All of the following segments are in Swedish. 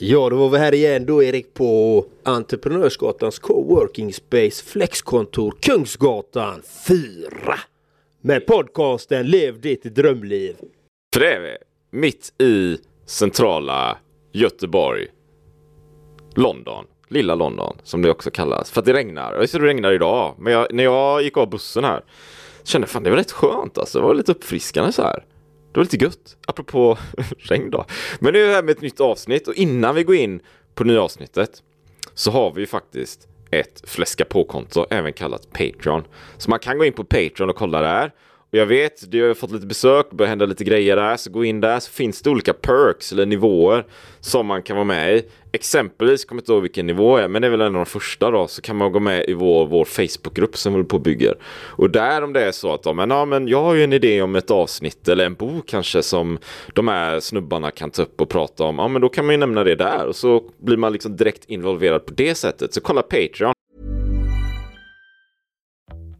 Ja, då var vi här igen då Erik på Entreprenörsgatans coworking space flexkontor Kungsgatan 4. Med podcasten Lev ditt drömliv. För det är vi. Mitt i centrala Göteborg. London. Lilla London som det också kallas. För att det regnar. Jag ser det regnar idag. Men jag, när jag gick av bussen här. Kände jag fan det var rätt skönt alltså. Det var lite uppfriskande så här. Det var lite gött. Apropå regn då. Men nu är vi här med ett nytt avsnitt och innan vi går in på nya avsnittet så har vi ju faktiskt ett fläska på-konto, även kallat Patreon. Så man kan gå in på Patreon och kolla där. Och jag vet, du har fått lite besök, det börjar hända lite grejer där, så gå in där så finns det olika perks eller nivåer som man kan vara med i. Exempelvis, kommer inte ihåg vilken nivå är, men det är väl en av de första då, så kan man gå med i vår, vår Facebookgrupp som vi håller på och bygger. Och där om det är så att, men, ja, men jag har ju en idé om ett avsnitt eller en bok kanske som de här snubbarna kan ta upp och prata om, ja men då kan man ju nämna det där och så blir man liksom direkt involverad på det sättet. Så kolla Patreon.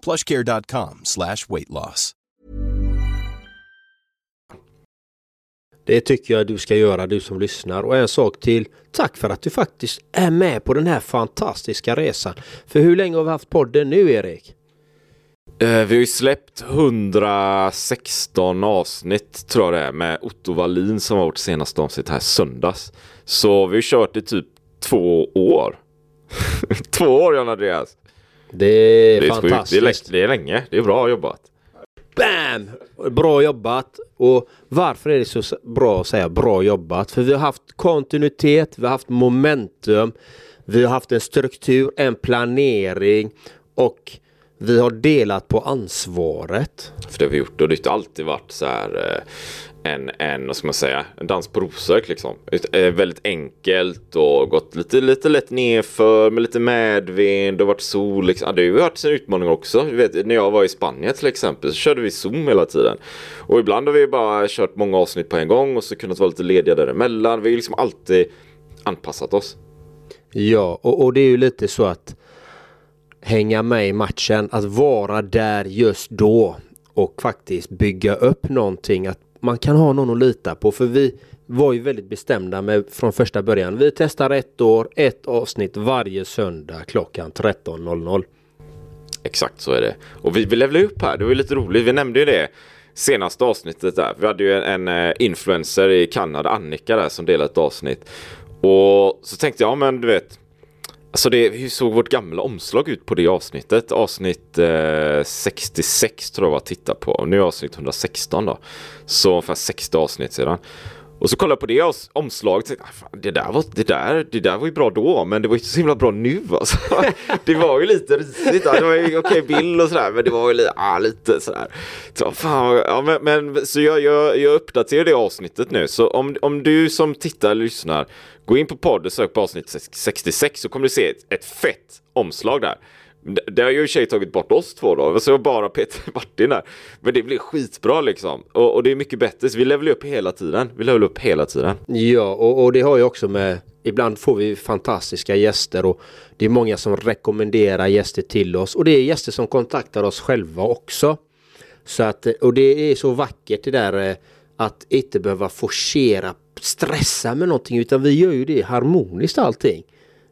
plushcare.com slash weight loss. Det tycker jag du ska göra du som lyssnar. Och en sak till. Tack för att du faktiskt är med på den här fantastiska resan. För hur länge har vi haft podden nu Erik? Eh, vi har ju släppt 116 avsnitt tror jag det är med Otto Wallin som var vårt senaste avsnitt här söndags. Så vi har kört i typ två år. två år John Andreas. Det är, Det är, fantastiskt. sjukt. Det, är, länge. Det är bra jobbat. Bam! Bra jobbat! Och varför är det så bra att säga bra jobbat? För vi har haft kontinuitet, vi har haft momentum, vi har haft en struktur, en planering och vi har delat på ansvaret. För det har vi gjort och det har inte alltid varit så här eh, en, en, vad ska man säga, en dans på rosor liksom. Eh, väldigt enkelt och gått lite, lite lätt nerför med lite medvind och varit sol liksom. Ja, det har ju varit en utmaning också. Vet, när jag var i Spanien till exempel så körde vi Zoom hela tiden. Och ibland har vi bara kört många avsnitt på en gång och så kunnat vara lite lediga däremellan. Vi har liksom alltid anpassat oss. Ja, och, och det är ju lite så att hänga med i matchen, att vara där just då och faktiskt bygga upp någonting. Att man kan ha någon att lita på. För vi var ju väldigt bestämda med från första början. Vi testar ett år, ett avsnitt varje söndag klockan 13.00. Exakt så är det. Och vi, vi levlade upp här, det var ju lite roligt. Vi nämnde ju det senaste avsnittet där. Vi hade ju en, en eh, influencer i Kanada, Annika där, som delade ett avsnitt. Och så tänkte jag, ja men du vet. Alltså det, hur såg vårt gamla omslag ut på det avsnittet? Avsnitt eh, 66 tror jag var att titta på. Och nu är avsnitt 116 då. Så ungefär 60 avsnitt sedan. Och så kollade jag på det omslaget och tänkte, ah, fan, det, där var, det, där, det där var ju bra då, men det var ju inte så himla bra nu alltså. Det var ju lite risigt, det var ju okej bild och sådär, men det var ju lite, ah, lite sådär. Så, fan, ja, men, men, så jag, jag, jag uppdaterar det avsnittet nu, så om, om du som tittar eller lyssnar, gå in på podd och sök på avsnitt 66 så kommer du se ett, ett fett omslag där. Det- har ju i och för sig tagit bort oss två då, så det bara Peter och Martin där. Men det blir skitbra liksom. Och, och det är mycket bättre, så vi levelar upp hela tiden. Vi levelar upp hela tiden. Ja, och, och det har ju också med Ibland får vi fantastiska gäster och det är många som rekommenderar gäster till oss och det är gäster som kontaktar oss själva också. Så att, och det är så vackert det där eh, att inte behöva forcera, stressa med någonting utan vi gör ju det harmoniskt allting.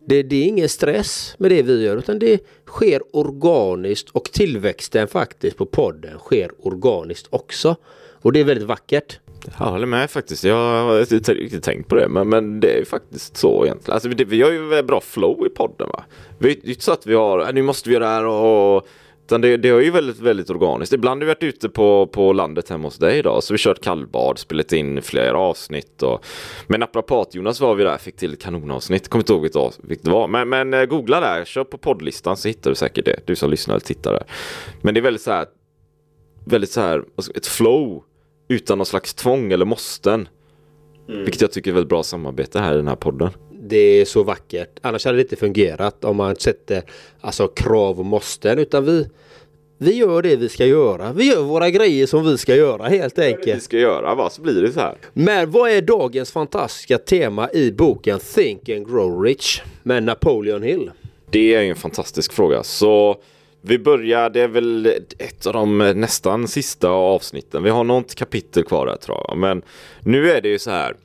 Det, det är ingen stress med det vi gör utan det sker organiskt och tillväxten faktiskt på podden sker organiskt också. Och det är väldigt vackert. Jag håller med faktiskt. Jag har inte riktigt tänkt på det. Men, men det är faktiskt så egentligen. Alltså, det, vi har ju bra flow i podden va. Det är inte så att vi har, nu måste vi göra det här och utan det, det är ju väldigt, väldigt organiskt. Ibland har vi varit ute på, på landet hemma hos dig idag. Så vi kört kallbad, spelat in flera avsnitt. Och... Men Naprapat-Jonas var vi där, fick till ett kanonavsnitt. Kommer inte ihåg vilket det var. Men, men eh, googla där, kör på poddlistan så hittar du säkert det. Du som lyssnar eller tittar där. Men det är väldigt så här, väldigt så här, ett flow utan någon slags tvång eller måsten. Mm. Vilket jag tycker är väldigt bra samarbete här i den här podden. Det är så vackert. Annars hade det inte fungerat om man sätter alltså, krav och måsten. Utan vi, vi gör det vi ska göra. Vi gör våra grejer som vi ska göra helt enkelt. Det vi ska göra, va? Så blir det så här. Men vad är dagens fantastiska tema i boken Think and Grow Rich med Napoleon Hill? Det är en fantastisk fråga. Så vi börjar, det är väl ett av de nästan sista avsnitten. Vi har något kapitel kvar där tror jag. Men nu är det ju så här.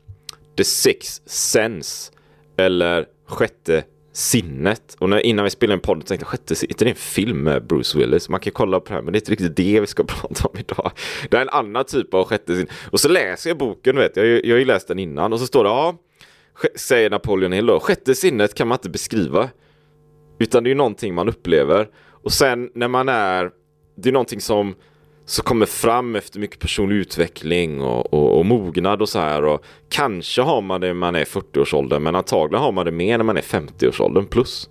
The Sixth Sense. Eller Sjätte sinnet. Och när, innan vi spelade en podd tänkte jag sjätte sinnet, är det en film med Bruce Willis? Man kan kolla på det här men det är inte riktigt det vi ska prata om idag. Det är en annan typ av sjätte sinnet. Och så läser jag boken, vet jag, jag har ju läst den innan och så står det ja, säger Napoleon Hill då, sjätte sinnet kan man inte beskriva. Utan det är ju någonting man upplever. Och sen när man är, det är någonting som så kommer fram efter mycket personlig utveckling och, och, och, mognad och så här. Och kanske har man det när man är i 40-årsåldern men antagligen har man det mer när man är 50-årsåldern plus.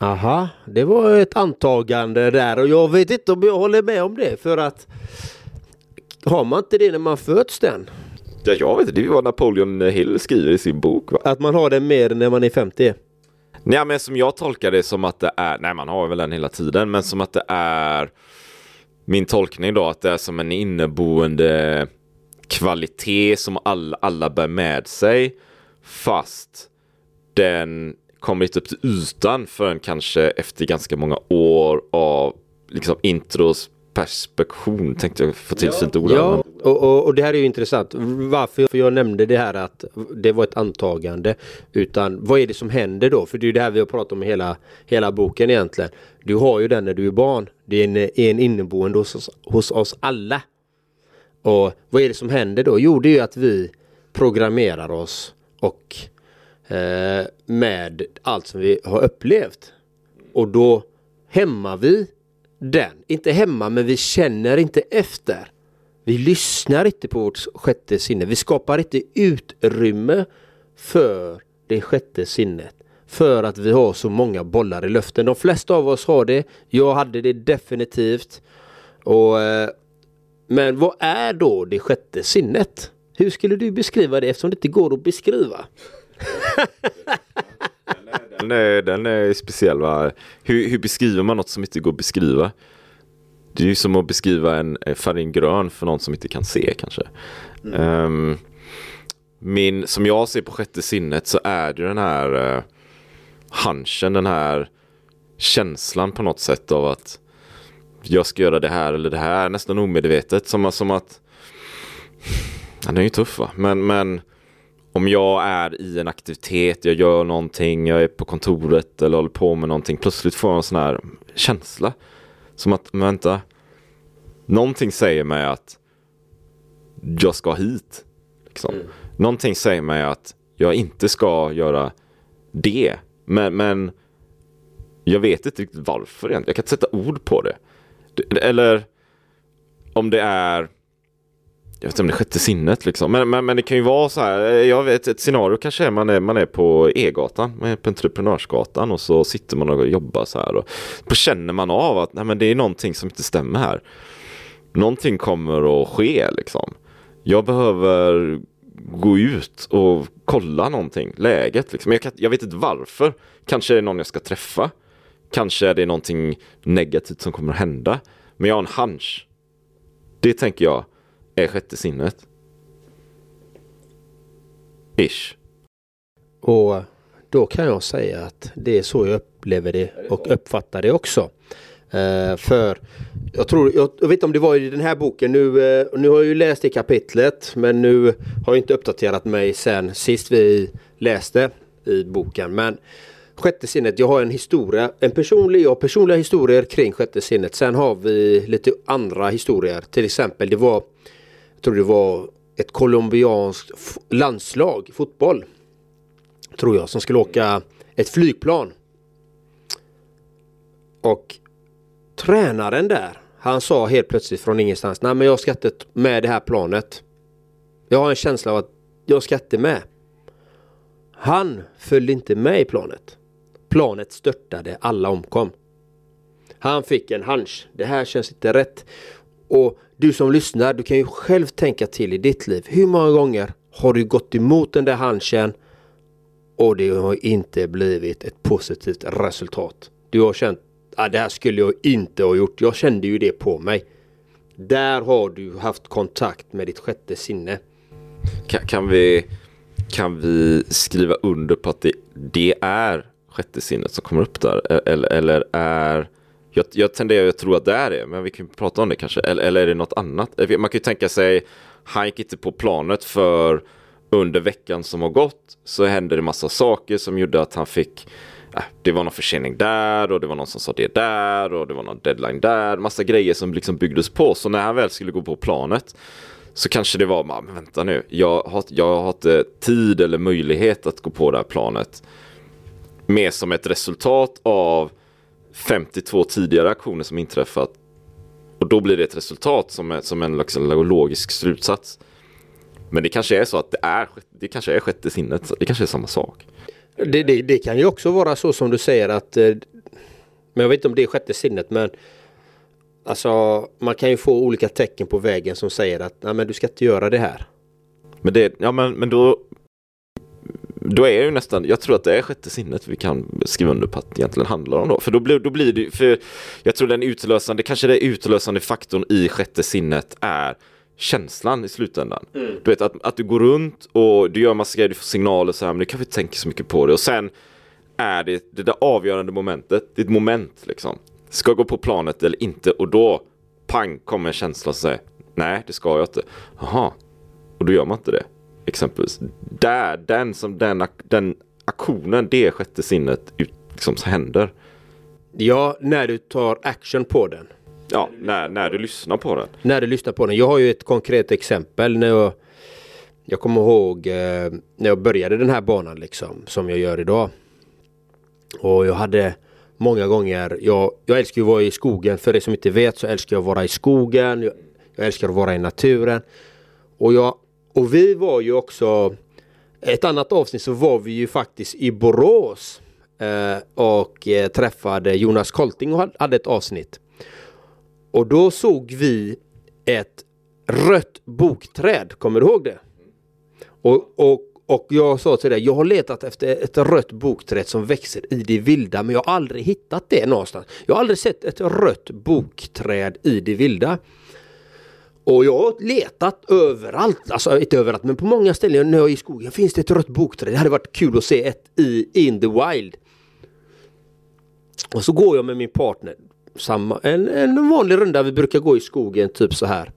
Aha, det var ett antagande där och jag vet inte om jag håller med om det för att har man inte det när man föds den? Ja, jag vet inte, det är vad Napoleon Hill skriver i sin bok. Va? Att man har det mer när man är 50? Nej, men som jag tolkar det som att det är, nej man har väl den hela tiden, men som att det är min tolkning då att det är som en inneboende kvalitet som alla, alla bär med sig fast den kommer inte upp till ytan förrän kanske efter ganska många år av liksom intros perspektion tänkte jag få till ja, fint ord. Ja, och, och, och, det här är ju intressant. Varför jag nämnde det här att det var ett antagande. Utan vad är det som händer då? För det är ju det här vi har pratat om hela, hela boken egentligen. Du har ju den när du är barn. Det är en, en inneboende hos, hos oss alla. Och vad är det som händer då? Jo, det är ju att vi programmerar oss och eh, med allt som vi har upplevt. Och då hämmar vi den. Inte hemma men vi känner inte efter. Vi lyssnar inte på vårt sjätte sinne. Vi skapar inte utrymme för det sjätte sinnet. För att vi har så många bollar i luften. De flesta av oss har det. Jag hade det definitivt. Och, eh, men vad är då det sjätte sinnet? Hur skulle du beskriva det eftersom det inte går att beskriva? Den är, den är speciell va? Hur, hur beskriver man något som inte går att beskriva? Det är ju som att beskriva en färg grön för någon som inte kan se kanske. Mm. Um, min, som jag ser på sjätte sinnet så är det den här uh, hunchen, den här känslan på något sätt av att jag ska göra det här eller det här nästan omedvetet. Som, som att, ja, den är ju tuff va, men, men om jag är i en aktivitet, jag gör någonting, jag är på kontoret eller håller på med någonting. Plötsligt får jag en sån här känsla. Som att, men vänta. Någonting säger mig att jag ska hit. Liksom. Mm. Någonting säger mig att jag inte ska göra det. Men, men jag vet inte riktigt varför egentligen. Jag kan inte sätta ord på det. Eller om det är jag vet inte om det är sjätte sinnet liksom. Men, men, men det kan ju vara så här. Eh, jag vet ett scenario kanske är man är, man är på E-gatan. Man är på Entreprenörsgatan och så sitter man och jobbar så här. Och då känner man av att nej, men det är någonting som inte stämmer här. Någonting kommer att ske liksom. Jag behöver gå ut och kolla någonting, läget liksom. Jag, kan, jag vet inte varför. Kanske är det någon jag ska träffa. Kanske är det någonting negativt som kommer att hända. Men jag har en hunch. Det tänker jag är sjätte sinnet. Ish. Och då kan jag säga att det är så jag upplever det och uppfattar det också. Uh, för jag tror, jag, jag, vet inte om det var i den här boken, nu, uh, nu har jag ju läst det kapitlet men nu har jag inte uppdaterat mig sen sist vi läste. i boken. Men sjätte sinnet, jag har en historia, en personlig jag har personliga historier kring sjätte sinnet. Sen har vi lite andra historier. Till exempel det var, tror det var ett colombianskt landslag fotboll. Tror jag, som skulle åka ett flygplan. Och tränaren där, han sa helt plötsligt från ingenstans, nej men jag ska inte med det här planet. Jag har en känsla av att jag ska inte med. Han följde inte med i planet. Planet störtade, alla omkom. Han fick en hunch. Det här känns inte rätt. Och du som lyssnar, du kan ju själv tänka till i ditt liv. Hur många gånger har du gått emot den där hanchen och det har inte blivit ett positivt resultat? Du har känt ah, det här skulle jag inte ha gjort. Jag kände ju det på mig. Där har du haft kontakt med ditt sjätte sinne. Kan, kan vi, kan vi skriva under på att det, det är sjätte sinnet som kommer upp där? E-, eller, eller är... Jag, jag tenderar att tro att det är det, men vi kan prata om det kanske. Eller, eller är det något annat? Eh, man kan ju tänka sig, han gick inte på planet för under veckan som har gått så hände det massa saker som gjorde att han fick eh, det var någon försening där och det var någon som sa det där och det var någon deadline där. Massa grejer som liksom byggdes på. Så när han väl skulle gå på planet så kanske det var, ah, men vänta nu, jag har, jag har inte tid eller möjlighet att gå på det här planet. Mer som ett resultat av 52 tidigare aktioner som inträffat. Och då blir det ett resultat som, är, som en liksom, logisk slutsats. Men det kanske är så att det är, det kanske är sjätte sinnet, det kanske är samma sak. Det, det, det, kan ju också vara så som du säger att eh, Men jag vet inte om det är sjätte sinnet men Alltså man kan ju få olika tecken på vägen som säger att Nej, men du ska inte göra det här. Men det, ja men, men då då är ju nästan, jag tror att det är sjätte sinnet vi kan skriva under på att det egentligen handlar om då. För då blir, då blir det, för jag tror den utlösande, kanske den utlösande faktorn i sjätte sinnet är känslan i slutändan. Mm. Du vet att, att du går runt och du gör massa grejer, du får signaler så här, men du kanske inte tänker så mycket på det. Och sen är det det där avgörande momentet, ett moment liksom. Ska jag gå på planet eller inte? Och då, pang, kommer en känsla som säger nej, det ska jag inte. Jaha, och då gör man inte det. Exempelvis. Där, den som den, den aktionen, det sjätte sinnet liksom händer. Ja, när du tar action på den. Ja, när, när du lyssnar på den. När du lyssnar på den. Jag har ju ett konkret exempel när jag Jag kommer ihåg eh, när jag började den här banan liksom som jag gör idag. Och jag hade många gånger, jag, jag älskar ju att vara i skogen. För er som inte vet så älskar jag att vara i skogen. Jag, jag älskar att vara i naturen. Och, jag, och vi var ju också ett annat avsnitt så var vi ju faktiskt i Borås eh, och eh, träffade Jonas Kolting och hade ett avsnitt. Och då såg vi ett rött bokträd, kommer du ihåg det? Och, och, och jag sa till dig, jag har letat efter ett rött bokträd som växer i det vilda men jag har aldrig hittat det någonstans. Jag har aldrig sett ett rött bokträd i det vilda. Och jag har letat överallt, alltså inte överallt men på många ställen när jag är i skogen finns det ett rött bokträd. Det hade varit kul att se ett i In the Wild. Och så går jag med min partner samma, en, en vanlig runda vi brukar gå i skogen typ så här.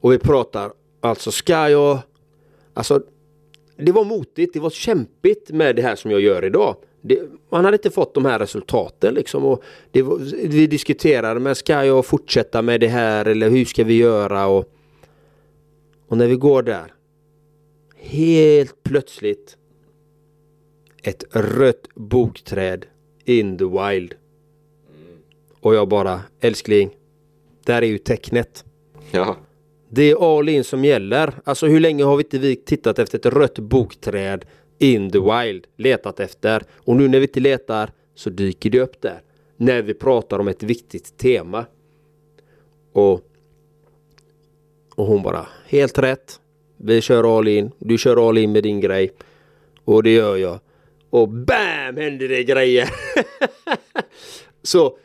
Och vi pratar, alltså ska jag, alltså det var motigt, det var kämpigt med det här som jag gör idag. Det, man hade inte fått de här resultaten liksom. Och var, vi diskuterade, men ska jag fortsätta med det här eller hur ska vi göra? Och, och när vi går där, helt plötsligt ett rött bokträd in the wild. Och jag bara, älskling, där är ju tecknet. Ja. Det är all in som gäller. Alltså hur länge har vi inte vi tittat efter ett rött bokträd in the wild, letat efter. Och nu när vi inte letar så dyker det upp där. När vi pratar om ett viktigt tema. Och, och hon bara, helt rätt. Vi kör all in, du kör all in med din grej. Och det gör jag. Och BAM händer det grejer! så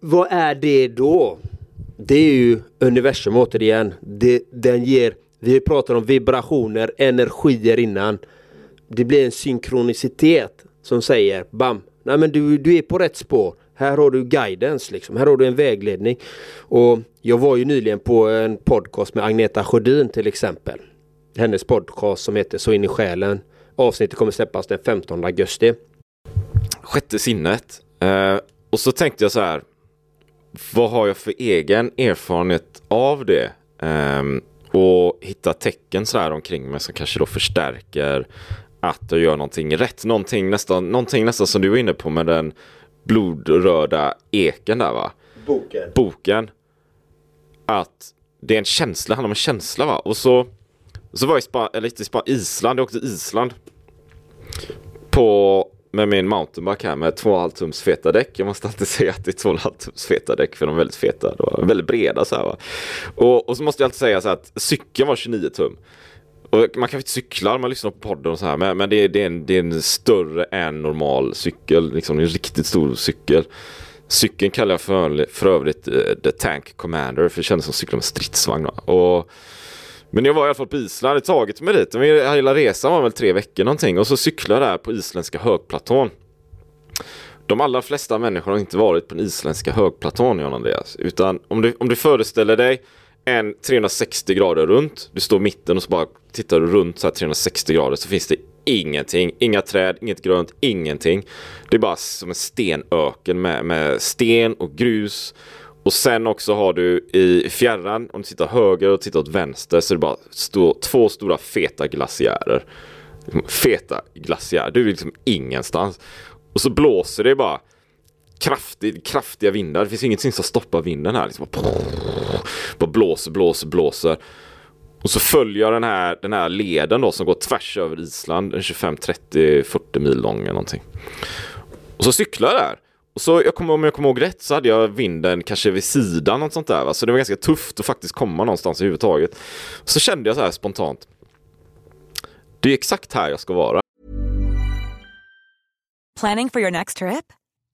vad är det då? Det är ju universum återigen. Det, den ger, vi pratar om vibrationer, energier innan. Det blir en synkronicitet som säger bam, nej men du, du är på rätt spår. Här har du guidance liksom, här har du en vägledning. Och jag var ju nyligen på en podcast med Agneta Sjödin till exempel. Hennes podcast som heter Så in i själen. Avsnittet kommer släppas den 15 augusti. Sjätte sinnet. Eh, och så tänkte jag så här. Vad har jag för egen erfarenhet av det? Eh, och hitta tecken så här omkring mig som kanske då förstärker att jag gör någonting rätt. Någonting nästan, någonting nästan som du var inne på med den blodröda eken där va? Boken. Boken. Att det är en känsla, handlar om en känsla va? Och så, så var jag i Span, eller inte i Span, Island, jag åkte till Island. På, med min mountainbike här med 2,5 tums feta däck. Jag måste alltid säga att det är 2,5 tums feta däck för de är väldigt feta. De är väldigt breda så här va. Och, och så måste jag alltid säga så här att cykeln var 29 tum. Och man kanske inte cyklar, man lyssnar på podden och så här, men, men det, är, det, är en, det är en större än normal cykel, liksom en riktigt stor cykel. Cykeln kallar jag för, för övrigt uh, The Tank Commander, för det kändes som att cykla med stridsvagn. Och, men jag var i alla fall på Island, hade tagit mig dit. Hela resan var väl tre veckor någonting och så cyklade jag där på isländska högplatån. De allra flesta människor har inte varit på den isländska högplatån, John Andreas. Utan om du, om du föreställer dig en 360 grader runt. Du står i mitten och så bara tittar du runt så här 360 grader så finns det ingenting. Inga träd, inget grönt, ingenting. Det är bara som en stenöken med, med sten och grus. Och sen också har du i fjärran, om du tittar höger och tittar åt vänster så är det bara stå, två stora feta glaciärer. Feta glaciärer, du är liksom ingenstans. Och så blåser det bara kraftig, kraftiga vindar. Det finns ingenting som stoppar vinden här. Liksom bara, bara blåser, blåser, blåser. Och så följer den här, den här leden då som går tvärs över Island. 25, 30, 40 mil lång eller någonting. Och så cyklar jag där. Och så jag kommer, om jag kommer ihåg rätt så hade jag vinden kanske vid sidan något sånt där. Va? Så det var ganska tufft att faktiskt komma någonstans överhuvudtaget. Så kände jag så här spontant. Det är exakt här jag ska vara. Planning for your next trip?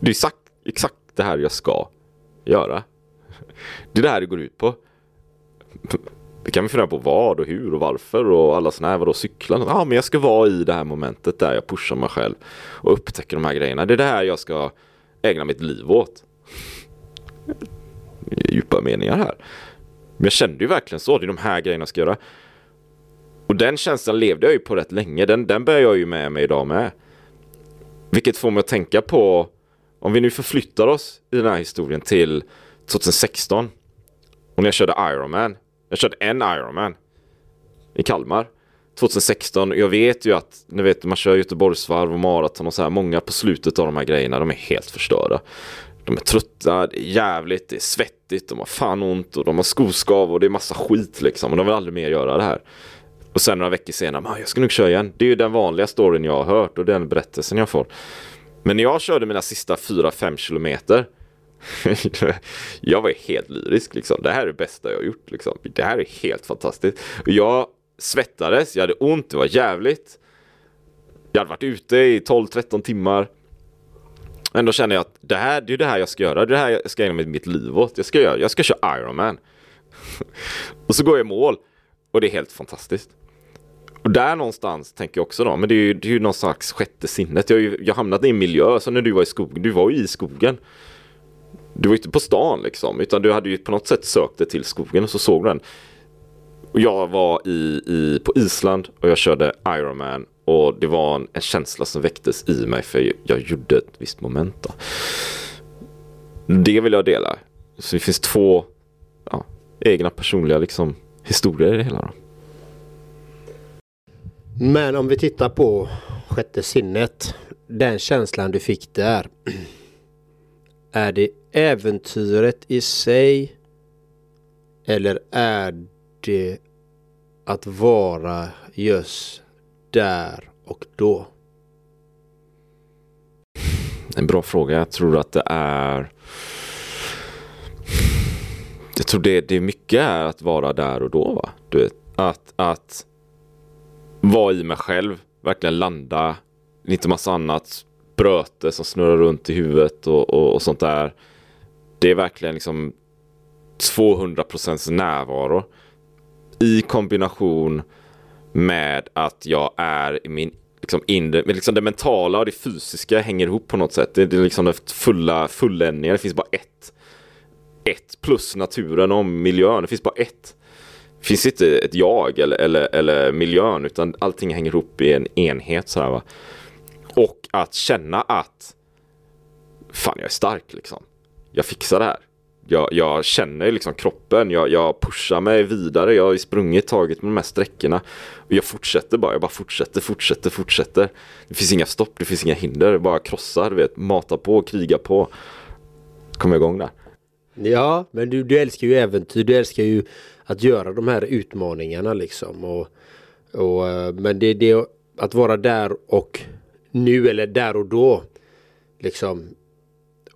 Det är exakt, exakt det här jag ska göra. Det är det här det går ut på. Det kan fundera på vad och hur och varför och alla sådana här, vadå cykla? Ja, men jag ska vara i det här momentet där jag pushar mig själv och upptäcker de här grejerna. Det är det här jag ska ägna mitt liv åt. Djupa meningar här. Men jag kände ju verkligen så, det är de här grejerna jag ska göra. Och den känslan levde jag ju på rätt länge, den, den bär jag ju med mig idag med. Vilket får mig att tänka på om vi nu förflyttar oss i den här historien till 2016 och när jag körde Ironman. Jag körde en Ironman i Kalmar 2016. Jag vet ju att ni vet, man kör Göteborgsvarv och maraton och så här. Många på slutet av de här grejerna, de är helt förstörda. De är trötta, det är jävligt, det är svettigt, de har fan ont och de har skoskav och det är massa skit liksom. Och de vill aldrig mer göra det här. Och sen några veckor senare, jag ska nog köra igen. Det är ju den vanliga storyn jag har hört och den berättelsen jag får. Men när jag körde mina sista 4-5 kilometer jag var helt lyrisk liksom. Det här är det bästa jag har gjort liksom. Det här är helt fantastiskt. Jag svettades, jag hade ont, det var jävligt. Jag hade varit ute i 12-13 timmar. Ändå känner jag att det här, det är det här jag ska göra. Det det här jag ska ägna mitt liv åt. Jag ska, göra, jag ska köra Ironman. och så går jag i mål. Och det är helt fantastiskt. Och där någonstans tänker jag också då, men det är ju, det är ju någon slags sjätte sinnet. Jag har ju jag hamnat i en miljö, så när du var i skogen, du var ju i skogen. Du var ju inte på stan liksom, utan du hade ju på något sätt sökt dig till skogen och så såg du den. Och jag var i, i, på Island och jag körde Ironman och det var en, en känsla som väcktes i mig för jag gjorde ett visst moment då. Det vill jag dela. Så det finns två ja, egna personliga liksom, historier i det hela. Då. Men om vi tittar på sjätte sinnet. Den känslan du fick där. Är det äventyret i sig? Eller är det att vara just där och då? En bra fråga. Jag tror att det är Jag tror det, det är mycket är att vara där och då va? Du vet, att, att vara i mig själv, verkligen landa, inte massa annat bröte som snurrar runt i huvudet och, och, och sånt där. Det är verkligen liksom 200% närvaro i kombination med att jag är i min liksom inre, men liksom det mentala och det fysiska hänger ihop på något sätt. Det, det är liksom det fulla fulländningar. Det finns bara ett. Ett plus naturen och miljön. Det finns bara ett. Finns inte ett jag eller, eller, eller miljön utan allting hänger ihop i en enhet. Sådär, va? Och att känna att fan jag är stark liksom. Jag fixar det här. Jag, jag känner liksom kroppen, jag, jag pushar mig vidare, jag har sprungit, tagit med de här sträckorna. Och jag fortsätter bara, jag bara fortsätter, fortsätter, fortsätter. Det finns inga stopp, det finns inga hinder, bara krossar, du vet, mata på, kriga på. Kommer igång där. Ja, men du, du älskar ju äventyr, du älskar ju att göra de här utmaningarna liksom. Och, och, eh, men det är det att vara där och nu eller där och då. Liksom.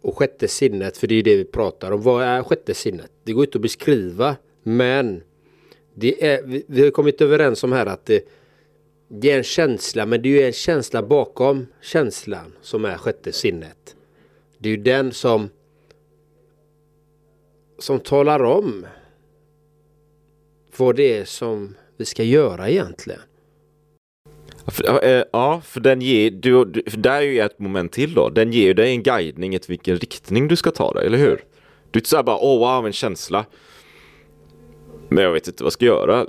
Och sjätte sinnet, för det är det vi pratar om. Vad är sjätte sinnet? Det går inte att beskriva, men det är, vi, vi har kommit överens om här att det, det är en känsla, men det är ju en känsla bakom känslan som är sjätte sinnet. Det är ju den som som talar om vad det är som vi ska göra egentligen. För, äh, ja, för den ger, du, för där är ju ett moment till då. Den ger dig en guidning i vilken riktning du ska ta dig, eller hur? Du är inte såhär bara, åh oh, wow, en känsla. Men jag vet inte vad jag ska göra.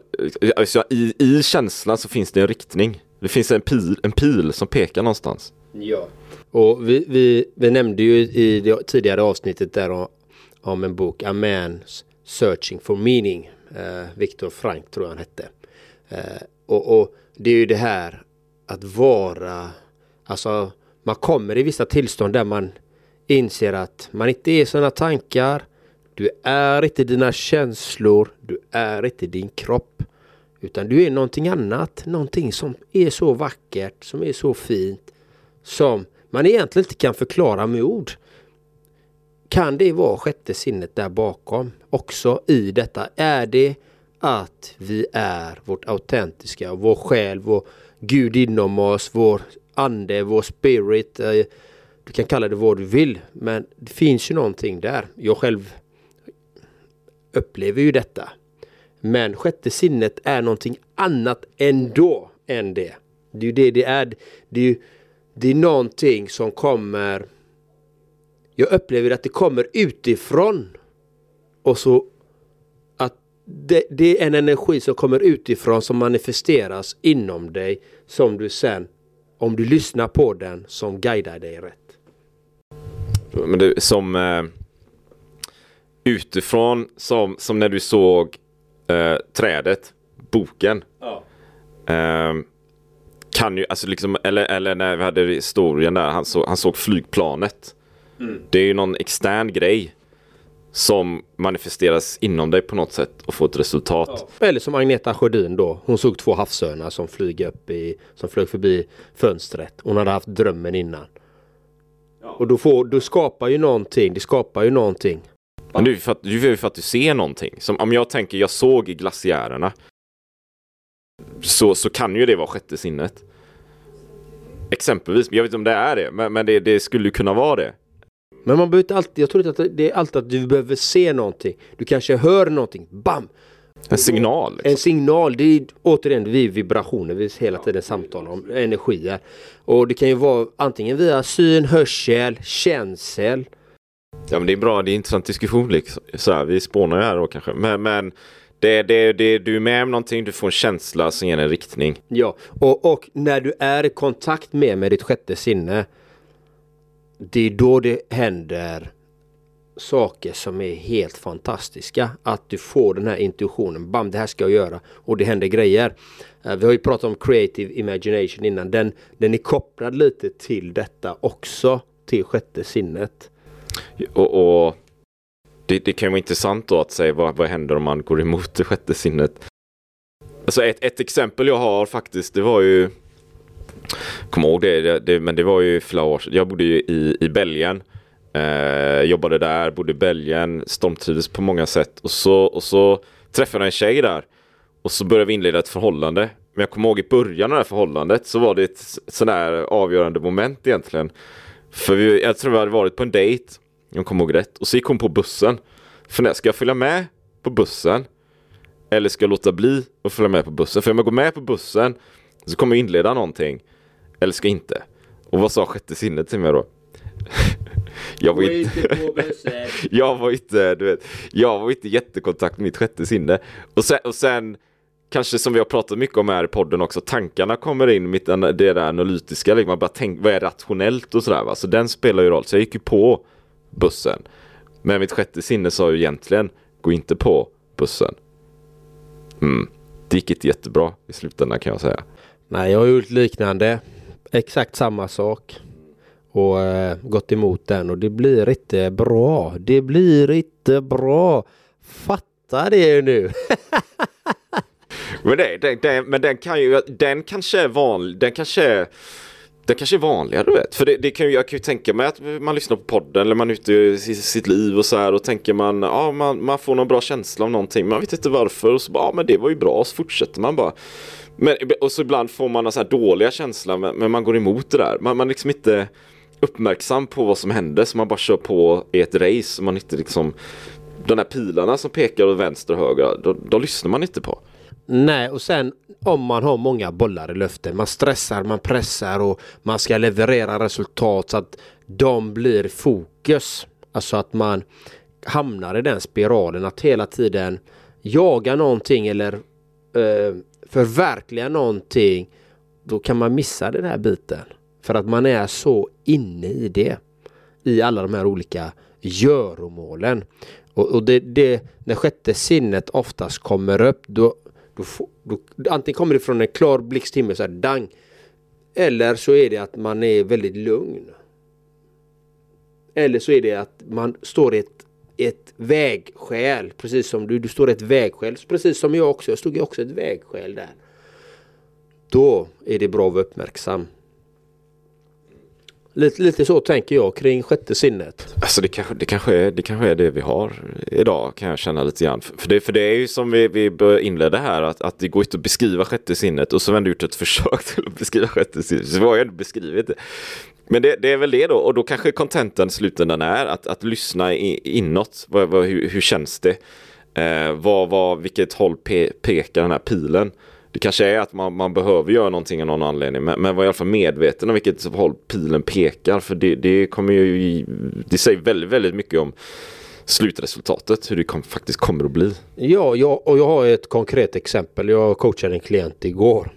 Alltså, i, I känslan så finns det en riktning. Det finns en pil, en pil som pekar någonstans. Ja. Och vi, vi, vi nämnde ju i det tidigare avsnittet där om, om en bok, A Man's Searching for Meaning. Eh, Viktor Frank tror jag han hette. Eh, och, och det är ju det här att vara, alltså man kommer i vissa tillstånd där man inser att man inte är sina tankar, du är inte dina känslor, du är inte din kropp. Utan du är någonting annat, någonting som är så vackert, som är så fint, som man egentligen inte kan förklara med ord. Kan det vara sjätte sinnet där bakom också i detta? Är det att vi är vårt autentiska, vår själ, vår Gud inom oss, vår ande, vår spirit. Eh, du kan kalla det vad du vill, men det finns ju någonting där. Jag själv upplever ju detta. Men sjätte sinnet är någonting annat ändå än det. Det är ju det det är. Det är, det är någonting som kommer jag upplever att det kommer utifrån. Och så att det, det, är en energi som kommer utifrån som manifesteras inom dig. Som du sen, om du lyssnar på den, som guidar dig rätt. Men det, som eh, utifrån, som, som när du såg eh, trädet, boken. Ja. Eh, kan ju, alltså liksom, eller, eller när vi hade historien där, han, så, han såg flygplanet. Mm. Det är ju någon extern grej som manifesteras inom dig på något sätt och får ett resultat. Ja. Eller som Agneta Sjödin då. Hon såg två havsörnar som flyger upp i, som flög förbi fönstret. Hon hade haft drömmen innan. Ja. Och då, får, då skapar ju någonting, det skapar ju någonting. Men det är ju för att, det är för att du ser någonting. Som om jag tänker, jag såg glaciärerna. Så, så kan ju det vara sjätte sinnet. Exempelvis, jag vet inte om det är det, men, men det, det skulle kunna vara det. Men man behöver inte alltid, jag tror inte att det är alltid att du behöver se någonting. Du kanske hör någonting, BAM! En signal? Liksom. En signal, det är återigen vi vibrationer, vi hela tiden samtalar om energier. Och det kan ju vara antingen via syn, hörsel, känsel. Ja men det är bra, det är intressant diskussion liksom. Så här, vi spånar ju här då kanske. Men, men det, det, det, du är med om någonting, du får en känsla som ger en riktning. Ja, och, och när du är i kontakt med, med ditt sjätte sinne det är då det händer saker som är helt fantastiska. Att du får den här intuitionen. Bam, det här ska jag göra. Och det händer grejer. Eh, vi har ju pratat om creative imagination innan. Den, den är kopplad lite till detta också. Till sjätte sinnet. Och, och det, det, kan vara intressant då att säga vad, vad händer om man går emot det sjätte sinnet. Alltså ett, ett exempel jag har faktiskt, det var ju Kommer ihåg det, det, det, men det var ju flera år sedan. Jag bodde ju i, i Belgien. Eh, jobbade där, bodde i Belgien, stormtrivdes på många sätt. Och så, och så träffade jag en tjej där. Och så började vi inleda ett förhållande. Men jag kommer ihåg i början av det här förhållandet så var det ett sådär avgörande moment egentligen. För vi, jag tror vi hade varit på en dejt. Jag kommer ihåg rätt. Och så gick hon på bussen. För när ska jag följa med på bussen? Eller ska jag låta bli att följa med på bussen? För om jag går med på bussen så kommer jag inleda någonting. Eller ska jag inte? Och vad sa sjätte sinnet till mig då? jag var inte, jag var inte, du vet, jag var inte jättekontakt med mitt sjätte sinne. Och sen, och sen kanske som vi har pratat mycket om här i podden också, tankarna kommer in, mitt, det där analytiska, liksom, man bara tänker, vad är rationellt och sådär va. Så den spelar ju roll. Så jag gick ju på bussen. Men mitt sjätte sinne sa ju egentligen, gå inte på bussen. Mm. Det gick inte jättebra i slutändan kan jag säga. Nej, jag har gjort liknande. Exakt samma sak. Och äh, gått emot den och det blir inte bra. Det blir inte bra. Fatta det nu. men, det, det, det, men den kan ju, den kanske är vanlig, den kanske är det kanske är vanligare du vet. För det, det kan ju, jag kan ju tänka mig att man lyssnar på podden eller man är ute i sitt liv och så här och tänker man, ja man, man får någon bra känsla av någonting. Man vet inte varför och så bara, ja men det var ju bra och så fortsätter man bara. Men, och så ibland får man så här dåliga känslor men, men man går emot det där. Man, man liksom inte uppmärksam på vad som händer så man bara kör på i ett race. Man inte liksom de här pilarna som pekar åt vänster och höger, då, då lyssnar man inte på. Nej, och sen om man har många bollar i luften. Man stressar, man pressar och man ska leverera resultat så att de blir fokus. Alltså att man hamnar i den spiralen att hela tiden jaga någonting eller eh, förverkliga någonting. Då kan man missa den här biten. För att man är så inne i det. I alla de här olika göromålen. Och, och det, det, när sjätte sinnet oftast kommer upp då då, då, antingen kommer det från en klar blixthimmel så här dang. Eller så är det att man är väldigt lugn. Eller så är det att man står i ett, ett vägskäl. Precis som du, du står i ett vägskäl. Precis som jag också. Jag stod ju också i ett vägskäl där. Då är det bra att vara uppmärksam. Lite, lite så tänker jag kring sjätte sinnet. Alltså det kanske, det, kanske är, det kanske är det vi har idag kan jag känna lite grann. För det, för det är ju som vi, vi inledde här att, att det går inte att beskriva sjätte sinnet och så har vi gjort ett försök till att beskriva sjätte sinnet. Så vi har ju ändå beskrivit det. Men det, det, är väl det då och då kanske kontenten slutändan är att, att lyssna inåt. Vad, vad, hur, hur känns det? Eh, vad, vad, vilket håll pe, pekar den här pilen? Det kanske är att man, man behöver göra någonting av någon anledning. Men, men var i alla fall medveten om vilket håll pilen pekar. För det, det kommer ju, det säger väldigt, väldigt mycket om slutresultatet, hur det kom, faktiskt kommer att bli. Ja, jag, och jag har ett konkret exempel. Jag coachade en klient igår.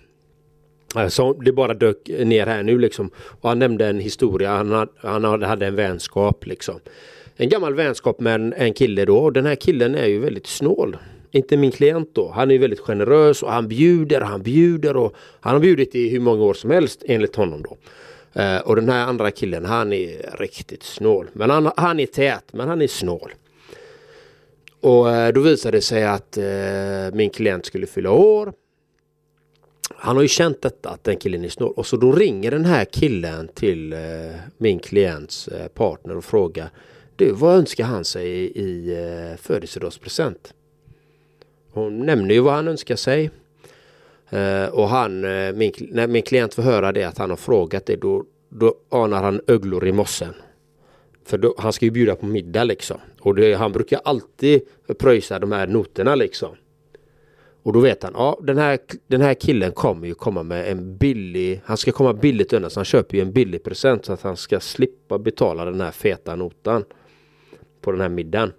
Eh, så det bara dök ner här nu liksom. Och han nämnde en historia. Han hade, han hade en vänskap liksom. En gammal vänskap med en, en kille då. Och den här killen är ju väldigt snål inte min klient då. Han är väldigt generös och han bjuder och han bjuder och han har bjudit i hur många år som helst enligt honom då. Uh, och den här andra killen han är riktigt snål. Men han, han är tät men han är snål. Och uh, då visade det sig att uh, min klient skulle fylla år. Han har ju känt detta att den killen är snål och så då ringer den här killen till eh, min klients eh, partner och frågar Du vad önskar han sig i, i födelsedagspresent? Hon nämner ju vad han önskar sig. Och han, min, när min klient får höra det att han har frågat det då, då anar han öglor i mossen. För då, han ska ju bjuda på middag liksom. Och det, han brukar alltid pröjsa de här noterna liksom. Och då vet han, ja den här, den här killen kommer ju komma med en billig, han ska komma billigt undan så han köper ju en billig present så att han ska slippa betala den här feta notan. På den här middagen.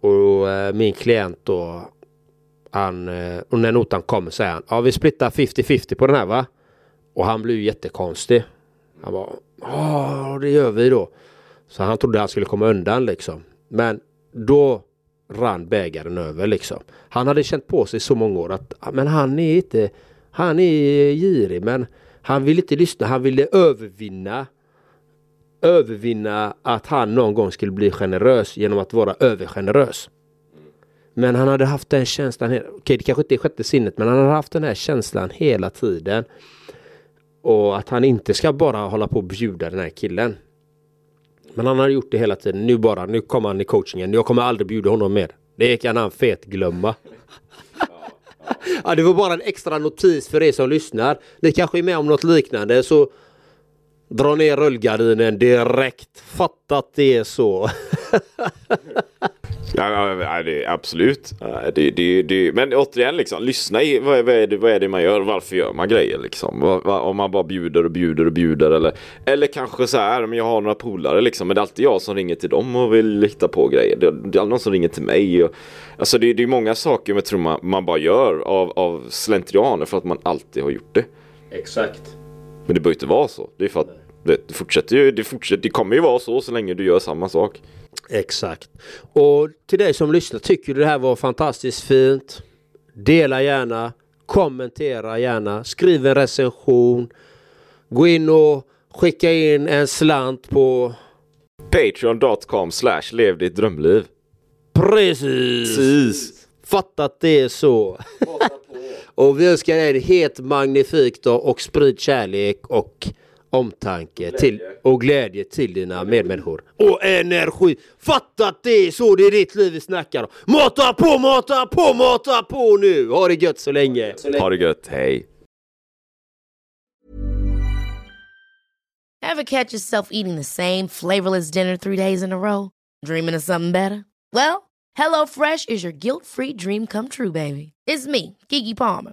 Och eh, min klient då han, eh, och när notan kommer säger han, ja vi splittar 50-50 på den här va? Och han blir ju jättekonstig. Han bara, ja det gör vi då. Så han trodde han skulle komma undan liksom. Men då rann bägaren över liksom. Han hade känt på sig så många år att ah, men han är inte Han är girig men han vill inte lyssna. Han ville övervinna övervinna att han någon gång skulle bli generös genom att vara övergenerös. Men han hade haft den känslan, okej okay, det kanske inte är sjätte sinnet, men han hade haft den här känslan hela tiden. Och att han inte ska bara hålla på och bjuda den här killen. Men han har gjort det hela tiden. Nu bara, nu kommer han i coachingen. Jag kommer aldrig bjuda honom mer. Det kan han fet glömma. ja, det var bara en extra notis för er som lyssnar. Ni kanske är med om något liknande så dra ner rullgardinen direkt. Fatta att det är så. Ja, ja det, absolut. Det, det, det, men återigen, liksom, lyssna i vad, vad, är det, vad är det man gör? Varför gör man grejer? Liksom? Om man bara bjuder och bjuder och bjuder. Eller, eller kanske så här, men jag har några polare liksom, men det är alltid jag som ringer till dem och vill hitta på grejer. Det, det är någon som ringer till mig. Och, alltså det, det är många saker jag tror man, man bara gör av, av slentrianer för att man alltid har gjort det. Exakt. Men det behöver inte vara så. Det är för att det fortsätter ju, det, fortsätter, det kommer ju vara så så länge du gör samma sak. Exakt. Och till dig som lyssnar, tycker du det här var fantastiskt fint? Dela gärna, kommentera gärna, skriv en recension. Gå in och skicka in en slant på Patreon.com slash lev ditt drömliv. Precis! Precis. Fatta att det är så. och vi önskar dig ett helt magnifikt och sprid kärlek och omtanke och till, och glädje till dina medmänniskor. Och energi! Fatta att det är så det är ditt liv vi snackar om. Mata på, mata på, mata på nu! Ha det gött så länge! Ha det gött, hej! Have catch yourself eating the same flavorless dinner three days in a row? Dreaming of something better? Well, hello fresh is your guilt free dream come true baby. It's me, Gigi Palmer.